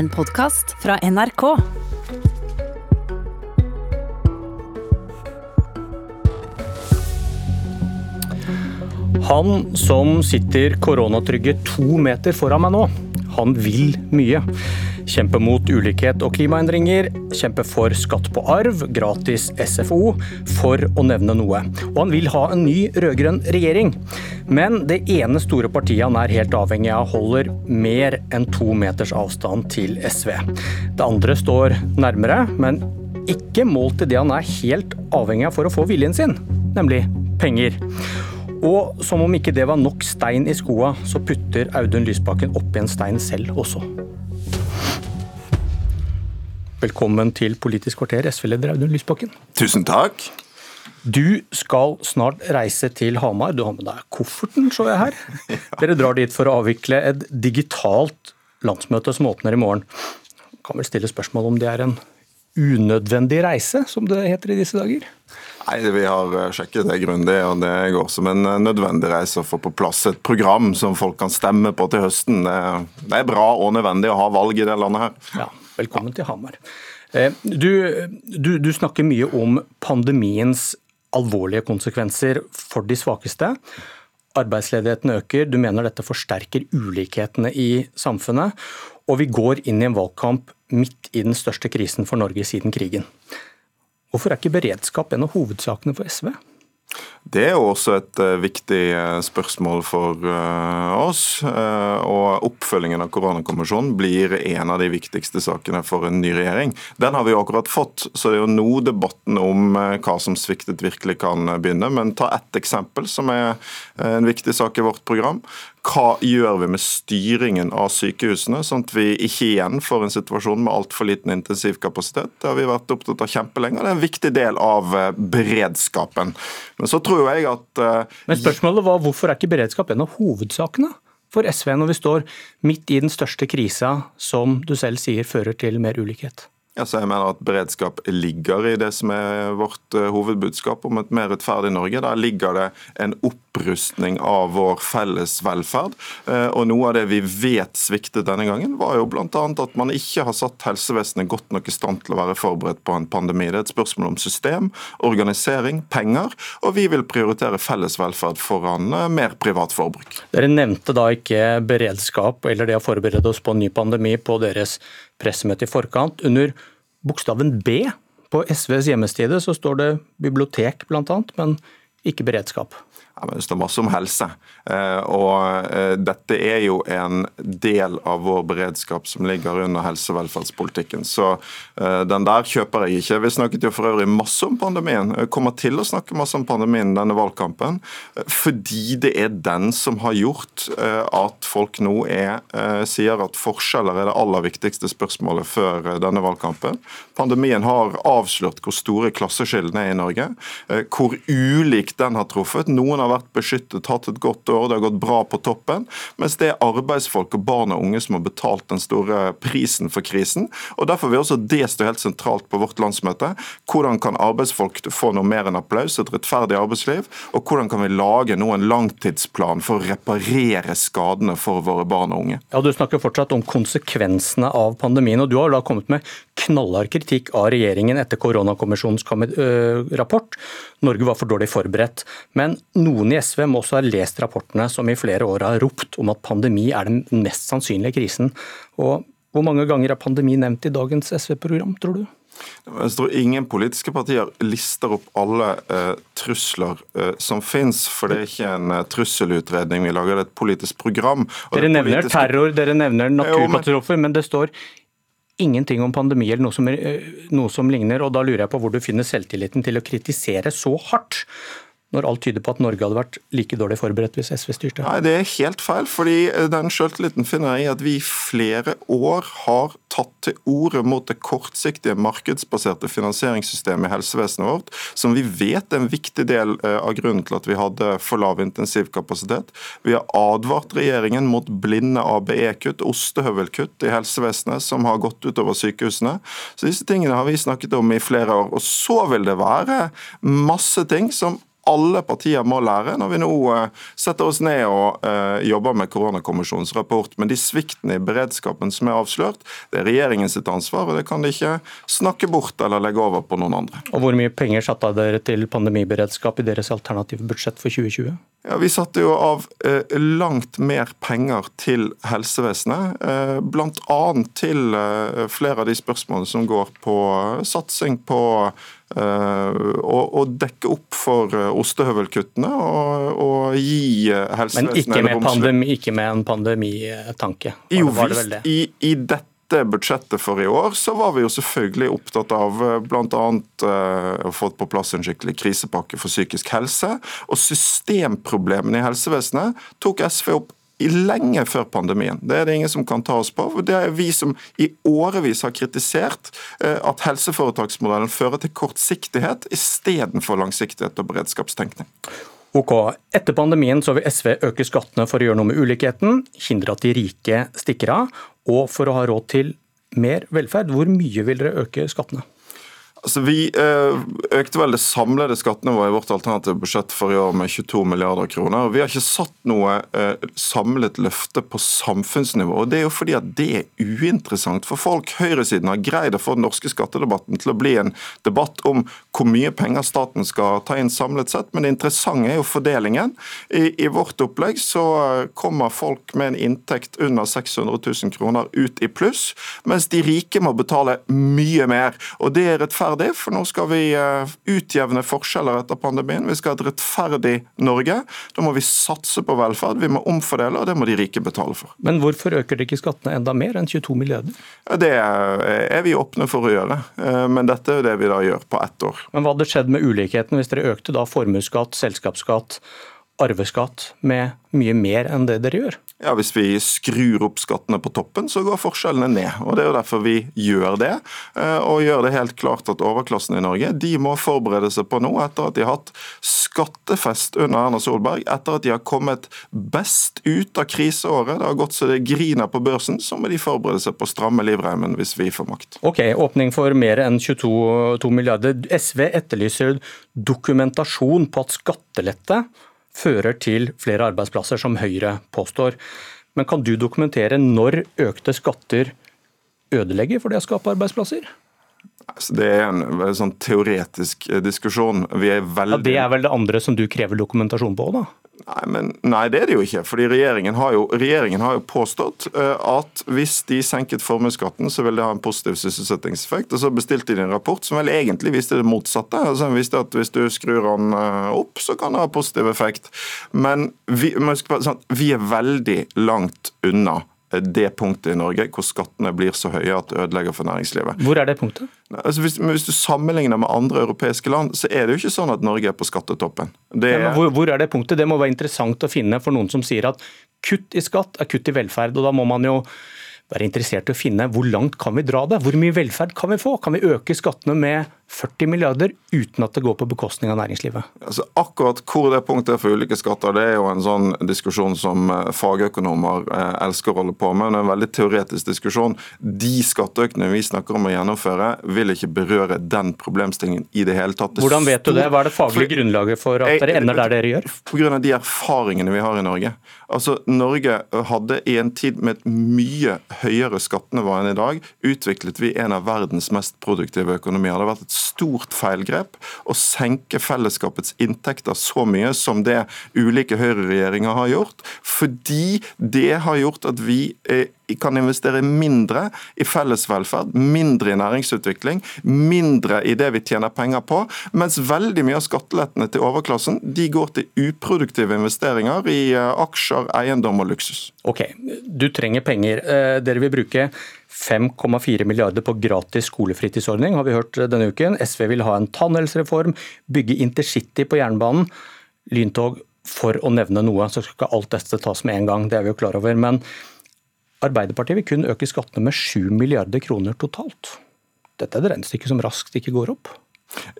En podkast fra NRK. Han som sitter koronatrygge to meter foran meg nå, han vil mye. Kjempe mot ulikhet og klimaendringer, kjempe for skatt på arv, gratis SFO, for å nevne noe. Og han vil ha en ny rød-grønn regjering. Men det ene store partiet han er helt avhengig av, holder mer enn to meters avstand til SV. Det andre står nærmere, men ikke målt til det han er helt avhengig av for å få viljen sin, nemlig penger. Og som om ikke det var nok stein i skoa, så putter Audun Lysbakken oppi en stein selv også. Velkommen til Politisk kvarter, SV-leder Audun Lysbakken. Tusen takk. Du skal snart reise til Hamar. Du har med deg kofferten, så jeg her. Dere drar dit for å avvikle et digitalt landsmøte som åpner i morgen. Kan vel stille spørsmål om det er en unødvendig reise, som det heter i disse dager? Nei, Vi har eh, sjekket det grundig, og det går som en eh, nødvendig reise å få på plass et program som folk kan stemme på til høsten. Det er bra og nødvendig å ha valg i det landet her. Ja, Velkommen til Hamar. Eh, du, du, du snakker mye om pandemiens alvorlige konsekvenser for de svakeste. Arbeidsledigheten øker, du mener dette forsterker ulikhetene i samfunnet. Og vi går inn i en valgkamp midt i den største krisen for Norge siden krigen. Hvorfor er ikke beredskap en av hovedsakene for SV? Det er også et uh, viktig uh, spørsmål for uh, oss. og Oppfølgingen av koronakommisjonen blir en av de viktigste sakene for en ny regjering. Den har vi jo akkurat fått, så det er jo nå debatten om hva som sviktet virkelig kan begynne. Men ta ett eksempel som er en viktig sak i vårt program hva gjør vi med styringen av sykehusene, sånn at vi ikke igjen får en situasjon med altfor liten intensivkapasitet. Det har vi vært opptatt av kjempelenge. Det er en viktig del av eh, beredskapen. Men så tror jeg at uh, Men spørsmålet var hvorfor er ikke beredskap en av hovedsakene? For SV når vi står midt i den største krisa som du selv sier fører til mer ulikhet? Altså, jeg mener at Beredskap ligger i det som er vårt uh, hovedbudskap om et mer rettferdig Norge. Der ligger det en opprustning av vår felles velferd. Uh, og Noe av det vi vet sviktet denne gangen, var jo bl.a. at man ikke har satt helsevesenet godt nok i stand til å være forberedt på en pandemi. Det er et spørsmål om system, organisering, penger, og vi vil prioritere felles velferd foran uh, mer privat forbruk. Dere nevnte da ikke beredskap eller det å forberede oss på en ny pandemi på deres pressemøte i forkant. Under bokstaven B på SVs hjemmeside så står det bibliotek bl.a., men ikke beredskap. Det står masse om helse. Eh, og eh, Dette er jo en del av vår beredskap som ligger under helse- og velferdspolitikken. Så eh, den der kjøper jeg ikke. Vi snakket jo for øvrig masse om pandemien. Jeg kommer til å snakke masse om pandemien denne valgkampen. Fordi det er den som har gjort at folk nå er, sier at forskjeller er det aller viktigste spørsmålet før denne valgkampen. Pandemien har avslørt hvor store klasseskillene er i Norge. Hvor ulikt den har truffet. Noen vært beskyttet, hatt et godt år, det har gått bra på toppen. Mens det er arbeidsfolk og barn og unge som har betalt den store prisen for krisen. og Derfor vil også det stå helt sentralt på vårt landsmøte. Hvordan kan arbeidsfolk få noe mer enn applaus, et rettferdig arbeidsliv? Og hvordan kan vi lage nå en langtidsplan for å reparere skadene for våre barn og unge? Ja, Du snakker fortsatt om konsekvensene av pandemien, og du har da kommet med knallhard kritikk av regjeringen etter koronakommisjonens rapport. Norge var for dårlig forberedt. Men noen i SV må også ha lest rapportene som i flere år har ropt om at pandemi er den mest sannsynlige krisen. Og hvor mange ganger er pandemi nevnt i dagens SV-program, tror du? Jeg tror ingen politiske partier lister opp alle eh, trusler eh, som finnes, for det er ikke en eh, trusselutredning. Vi lager et politisk program. dere nevner politiske... terror, dere nevner naturkatastrofer, men det står ingenting om pandemi eller noe som, eh, noe som ligner. og Da lurer jeg på hvor du finner selvtilliten til å kritisere så hardt når alt tyder på at Norge hadde vært like dårlig forberedt hvis SV styrte? Nei, Det er helt feil. fordi Den selvtilliten finner jeg i at vi i flere år har tatt til orde mot det kortsiktige markedsbaserte finansieringssystemet i helsevesenet vårt, som vi vet er en viktig del eh, av grunnen til at vi hadde for lav intensivkapasitet. Vi har advart regjeringen mot blinde ABE-kutt, ostehøvelkutt i helsevesenet, som har gått utover sykehusene. Så Disse tingene har vi snakket om i flere år. Og så vil det være masse ting som alle partier må lære når vi nå setter oss ned og jobber med koronakommisjonens rapport. Men de sviktene i beredskapen som er avslørt, det er regjeringens ansvar, og det kan de ikke snakke bort eller legge over på noen andre. Og Hvor mye penger satte dere til pandemiberedskap i deres alternative budsjett for 2020? Ja, Vi satte jo av eh, langt mer penger til helsevesenet, eh, bl.a. til eh, flere av de spørsmålene som går på eh, satsing på eh, å, dekke opp for eh, ostehøvelkuttene og, og gi helsevesenet Men ikke med, pandemi, ikke med en pandemitanke? Jo visst, i, i dette budsjettet for i år, så var vi jo selvfølgelig opptatt av eh, bl.a. Å få på plass en skikkelig krisepakke for psykisk helse. Og systemproblemene i helsevesenet tok SV opp lenge før pandemien. Det er det ingen som kan ta oss på. Det er vi som i årevis har kritisert eh, at helseforetaksmodellen fører til kortsiktighet istedenfor langsiktighet og beredskapstenkning. Ok, Etter pandemien så vil SV øke skattene for å gjøre noe med ulikheten, hindre at de rike stikker av, og for å ha råd til mer velferd. Hvor mye vil dere øke skattene? Altså, vi eh, økte vel det samlede skattenivået i vårt alternative budsjett for i år med 22 milliarder kroner. Vi har ikke satt noe eh, samlet løfte på samfunnsnivå. og Det er jo fordi at det er uinteressant for folk. Høyresiden har greid å få den norske skattedebatten til å bli en debatt om hvor mye penger staten skal ta inn samlet sett, men det interessante er jo fordelingen. I, i vårt opplegg så eh, kommer folk med en inntekt under 600 000 kroner ut i pluss, mens de rike må betale mye mer. og det er rettferdig rettferdig, for nå skal vi eh, utjevne forskjeller etter pandemien. Vi skal ha et rettferdig Norge. Da må vi satse på velferd, vi må omfordele, og det må de rike betale for. Men hvorfor øker de ikke skattene enda mer enn 22 milliarder? Det er vi åpne for å gjøre, eh, men dette er det vi da gjør på ett år. Men hva hadde skjedd med ulikheten hvis dere økte da formuesskatt, selskapsskatt, arveskatt med mye mer enn det dere gjør? Ja, Hvis vi skrur opp skattene på toppen, så går forskjellene ned. og Det er jo derfor vi gjør det. Eh, og gjør det helt klart at overklassen i Norge de må forberede seg på noe etter at de har hatt skattefest under Erna Solberg, etter at de har kommet best ut av kriseåret, det har gått så det griner på børsen, så må de forberede seg på å stramme livreimen hvis vi får makt. Ok, Åpning for mer enn 22 milliarder. SV etterlyser dokumentasjon på at skattelette fører til flere arbeidsplasser, som Høyre påstår. Men kan du dokumentere når økte skatter ødelegger for det å skape arbeidsplasser? Altså, det er en, sånn teoretisk eh, diskusjon. Veldig... Ja, det er vel det andre som du krever dokumentasjon på, da? Nei, men, nei, det er det jo ikke. fordi Regjeringen har jo, regjeringen har jo påstått uh, at hvis de senket formuesskatten, så ville det ha en positiv sysselsettingseffekt. og Så bestilte de en rapport som vel egentlig viste det motsatte. altså Den viste at hvis du skrur den uh, opp, så kan det ha positiv effekt. Men vi, sånn, vi er veldig langt unna det punktet i Norge hvor skattene blir så høye at det ødelegger for næringslivet. Hvor er det punktet? Altså hvis, hvis, du sammenligner med andre europeiske land, så er det jo ikke sånn at Norge er på skattetoppen. Er... Ja, hvor, hvor, er det punktet? Det må være interessant å finne for noen som sier at kutt i skatt er kutt i velferd. og da må man jo være interessert i å finne hvor langt kan vi dra det? Hvor mye velferd kan vi få? Kan vi øke skattene med 40 milliarder uten at det går på bekostning av næringslivet? Altså, akkurat hvor det punktet er for ulike skatter, det er jo en sånn diskusjon som eh, fagøkonomer eh, elsker å holde på med. Det er en veldig teoretisk diskusjon. De skatteøkningene vi snakker om å gjennomføre, vil ikke berøre den problemstillingen i det hele tatt. Det Hvordan vet du det? Hva er det faglige grunnlaget for at dere ender der dere gjør? Av de erfaringene vi har i Norge. Altså, Norge hadde i en tid med et mye høyere skattenivå enn i dag, utviklet vi en av verdens mest produktive økonomier. Det har vært et stort feilgrep å senke fellesskapets inntekter så mye som det ulike høyreregjeringer har gjort, fordi det har gjort at vi kan investere mindre i felles velferd, mindre i næringsutvikling, mindre i det vi tjener penger på, mens veldig mye av skattelettene til overklassen de går til uproduktive investeringer i eh, aksjer, eiendom og luksus. Ok, du trenger penger. Eh, dere vil bruke 5,4 milliarder på gratis skolefritidsordning, har vi hørt denne uken. SV vil ha en tannhelsereform, bygge intercity på jernbanen, lyntog, for å nevne noe. Så skal ikke alt dette tas med en gang, det er vi jo klar over. Men Arbeiderpartiet vil kun øke skattene med 7 milliarder kroner totalt. Dette er et regnestykke som raskt ikke går opp.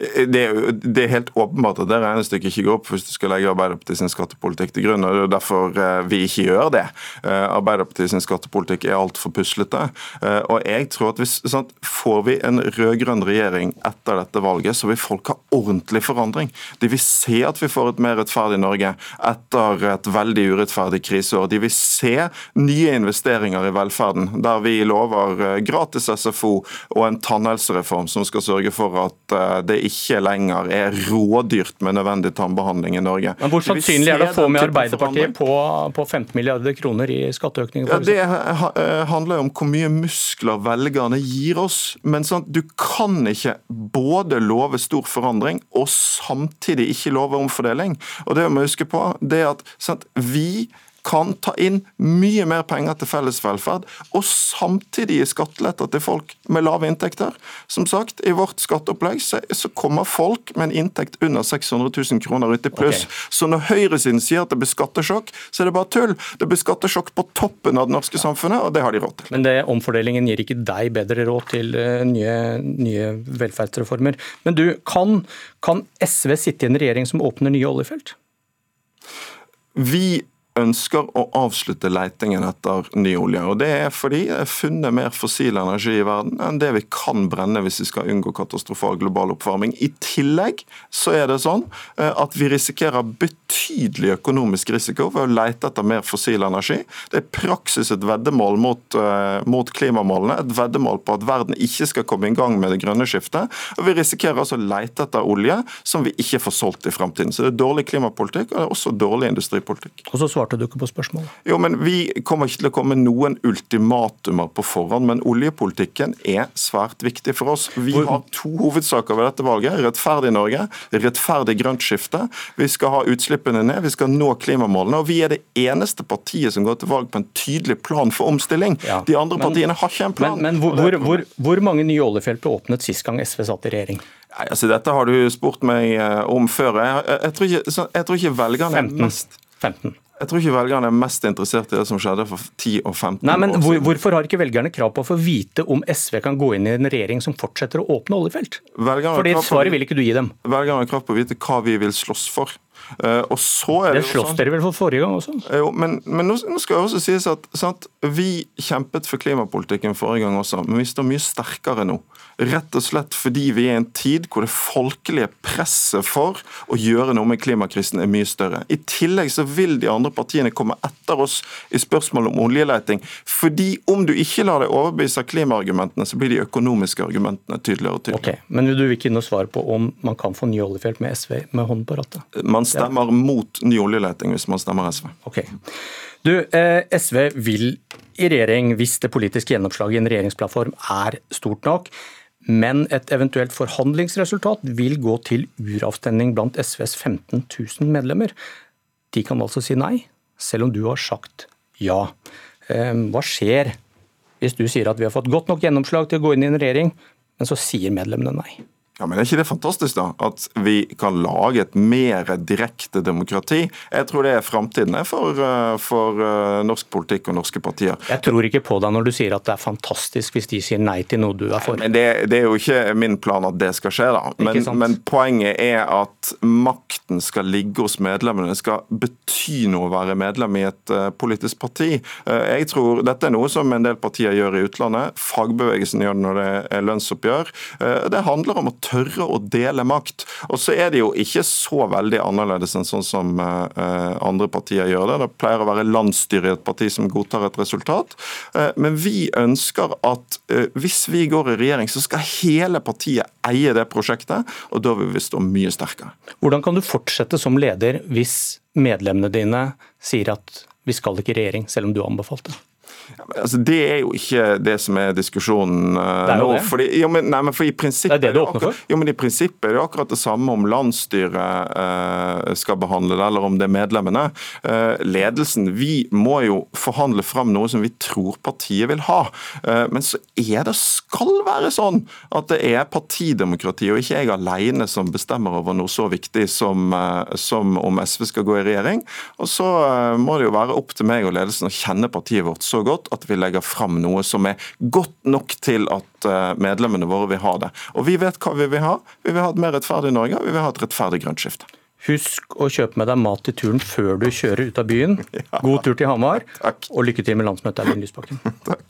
Det er, det er, helt åpenbart at det regnestykket ikke går opp hvis du skal legge Arbeiderpartiet sin skattepolitikk til grunn. og Det er derfor eh, vi ikke gjør det. Eh, Arbeiderpartiet sin skattepolitikk er altfor puslete. Eh, og jeg tror at hvis, sant, Får vi en rød-grønn regjering etter dette valget, så vil folk ha ordentlig forandring. De vil se at vi får et mer rettferdig Norge etter et veldig urettferdig kriseår. De vil se nye investeringer i velferden, der vi lover gratis SFO og en tannhelsereform som skal sørge for at det ikke lenger er rådyrt med nødvendig tannbehandling i Norge. Men Hvor sannsynlig er det å få med Arbeiderpartiet på, på 15 milliarder kroner i skatteøkning? Ja, det handler jo om hvor mye muskler velgerne gir oss. Men sånn, du kan ikke både love stor forandring og samtidig ikke love omfordeling. Og det vi må huske på, det er at sånn, vi kan ta inn mye mer penger til felles velferd, og samtidig gi skatteletter til folk med lave inntekter. Som sagt, I vårt skatteopplegg så, kommer folk med en inntekt under 600 000 kroner ut i pluss. Okay. Så når høyresiden sier at det blir skattesjokk, så er det bare tull. Det blir skattesjokk på toppen av det norske samfunnet, og det har de råd til. Men det, omfordelingen gir ikke deg bedre råd til uh, nye, nye, velferdsreformer. Men du, kan, kan SV sitte i en regjering som åpner nye oljefelt? Vi ønsker å avslutte leitingen etter ny olje. og Det er fordi det er funnet mer fossil energi i verden enn det vi kan brenne hvis vi skal unngå katastrofal global oppvarming. I tillegg så er det sånn eh, at vi risikerer betydelig økonomisk risiko ved å leite etter mer fossil energi. Det er praksis et veddemål mot, uh, mot klimamålene, et veddemål på at verden ikke skal komme i gang med det grønne skiftet. og Vi risikerer altså å leite etter olje som vi ikke får solgt i fremtiden. Så det er dårlig klimapolitikk og det er også dårlig industripolitikk. Og så svarte du ikke på spørsmålet. Jo, men Vi kommer ikke til å komme noen ultimatumer på forhånd, men oljepolitikken er svært viktig for oss. Vi har to hovedsaker ved dette valget. Rettferdig Norge, rettferdig grønt skifte. Vi skal ha utslippene ned, vi skal nå klimamålene. og Vi er det eneste partiet som går til valg på en tydelig plan for omstilling. Ja, De andre men, partiene har ikke en plan. Men, men hvor, hvor, hvor, mange nye oljefelt ble åpnet sist gang SV satt i regjering? Nei, altså Dette har du spurt meg eh, om før. Jeg, jeg, jeg, tror, ikke, jeg tror, ikke, velgerne 15. mest 15. Jeg tror ikke velgerne er mest interessert i det som skjedde for 10 og 15 Nei, men år siden. Hvorfor har ikke velgerne krav på å få vite om SV kan gå inn i en regjering som fortsetter å åpne oljefelt? Fordi svaret vil ikke du gi dem. Velgerne har krav på å vite hva vi vil slåss for. Uh, og så er det, det slåss sånn, dere vel for forrige gang også? Jo, men, men nå, nå, skal det også sies at sant, vi kjempet for klimapolitikken forrige gang også, men vi står mye sterkere nå. Rett og slett fordi vi er i en tid hvor det folkelige presset for å gjøre noe med klimakrisen er mye større. I tillegg så vil de andre partiene komme etter oss i spørsmålet om oljeleiting. Fordi om du ikke lar deg overbevise av klimaargumentene, så blir de økonomiske argumentene tydeligere og tydeligere. Okay, men vil du ikke inn og svare på om man kan få nye oljefelt med SV med hånden på rattet? Man stemmer mot ny oljeleting hvis man stemmer SV. Ok. Du, eh, SV vil i regjering hvis det politiske gjennomslaget i en regjeringsplattform er stort nok. Men et eventuelt forhandlingsresultat vil gå til uravstemning blant SVs 15 000 medlemmer. De kan altså si nei, selv om du har sagt ja. Ehm, hva skjer hvis du sier at vi har fått godt nok gjennomslag til å gå inn i en regjering, men så sier medlemmene nei? Ja, men Er ikke det fantastisk, da? At vi kan lage et mer direkte demokrati? Jeg tror det er framtiden for, eh, for, eh, norsk politikk og norske partier. Jeg tror ikke på deg når du sier at det er fantastisk hvis de sier nei til noe du er for. Nei, men det, det, er jo ikke min plan at det skal skje, da. Men, men, poenget er at makten skal ligge hos medlemmene. Det skal bety noe å være medlem i et uh, politisk parti. Jeg tror Dette er noe som en del partier gjør i utlandet. Fagbevegelsen gjør det når det er lønnsoppgjør. Det handler om å tørre å dele makt. Og så er det jo ikke så veldig annerledes enn sånn som uh, andre partier gjør det. Det pleier å være landsstyret i et parti som godtar et resultat. Uh, men vi ønsker at hvis vi går i regjering, så skal hele partiet eie det prosjektet, og da vil vi stå mye sterkere. Hvordan kan du fortsette som leder hvis medlemmene dine sier at vi skal ikke i regjering, selv om du har det? Altså, det er jo ikke det som er diskusjonen uh, det er nå. Fordi, jo, men, nei, men for i prinsippet, det er det du åpner for? Jo, men I prinsippet er det akkurat det samme om landsstyret uh, skal behandle det, eller om det er medlemmene. Uh, ledelsen, vi må jo forhandle fram noe som vi tror partiet vil ha. men så er det, skal være sånn, at det er partidemokrati, og ikke jeg alene som bestemmer over noe så viktig som, som om SV skal gå i regjering. Og så må det jo være opp til meg og ledelsen å kjenne partiet vårt så godt godt at vi legger fram noe som er godt nok til at eh, medlemmene våre vil ha det. Og vi vet hva vi vil ha. Vi vil ha et mer rettferdig Norge, vi vil ha et rettferdig grønt skifte. Husk å kjøpe med deg mat til turen før du kjører ut av byen. God tur til Hamar, Takk. og lykke til med landsmøtet, Audun Lysbakken. Takk.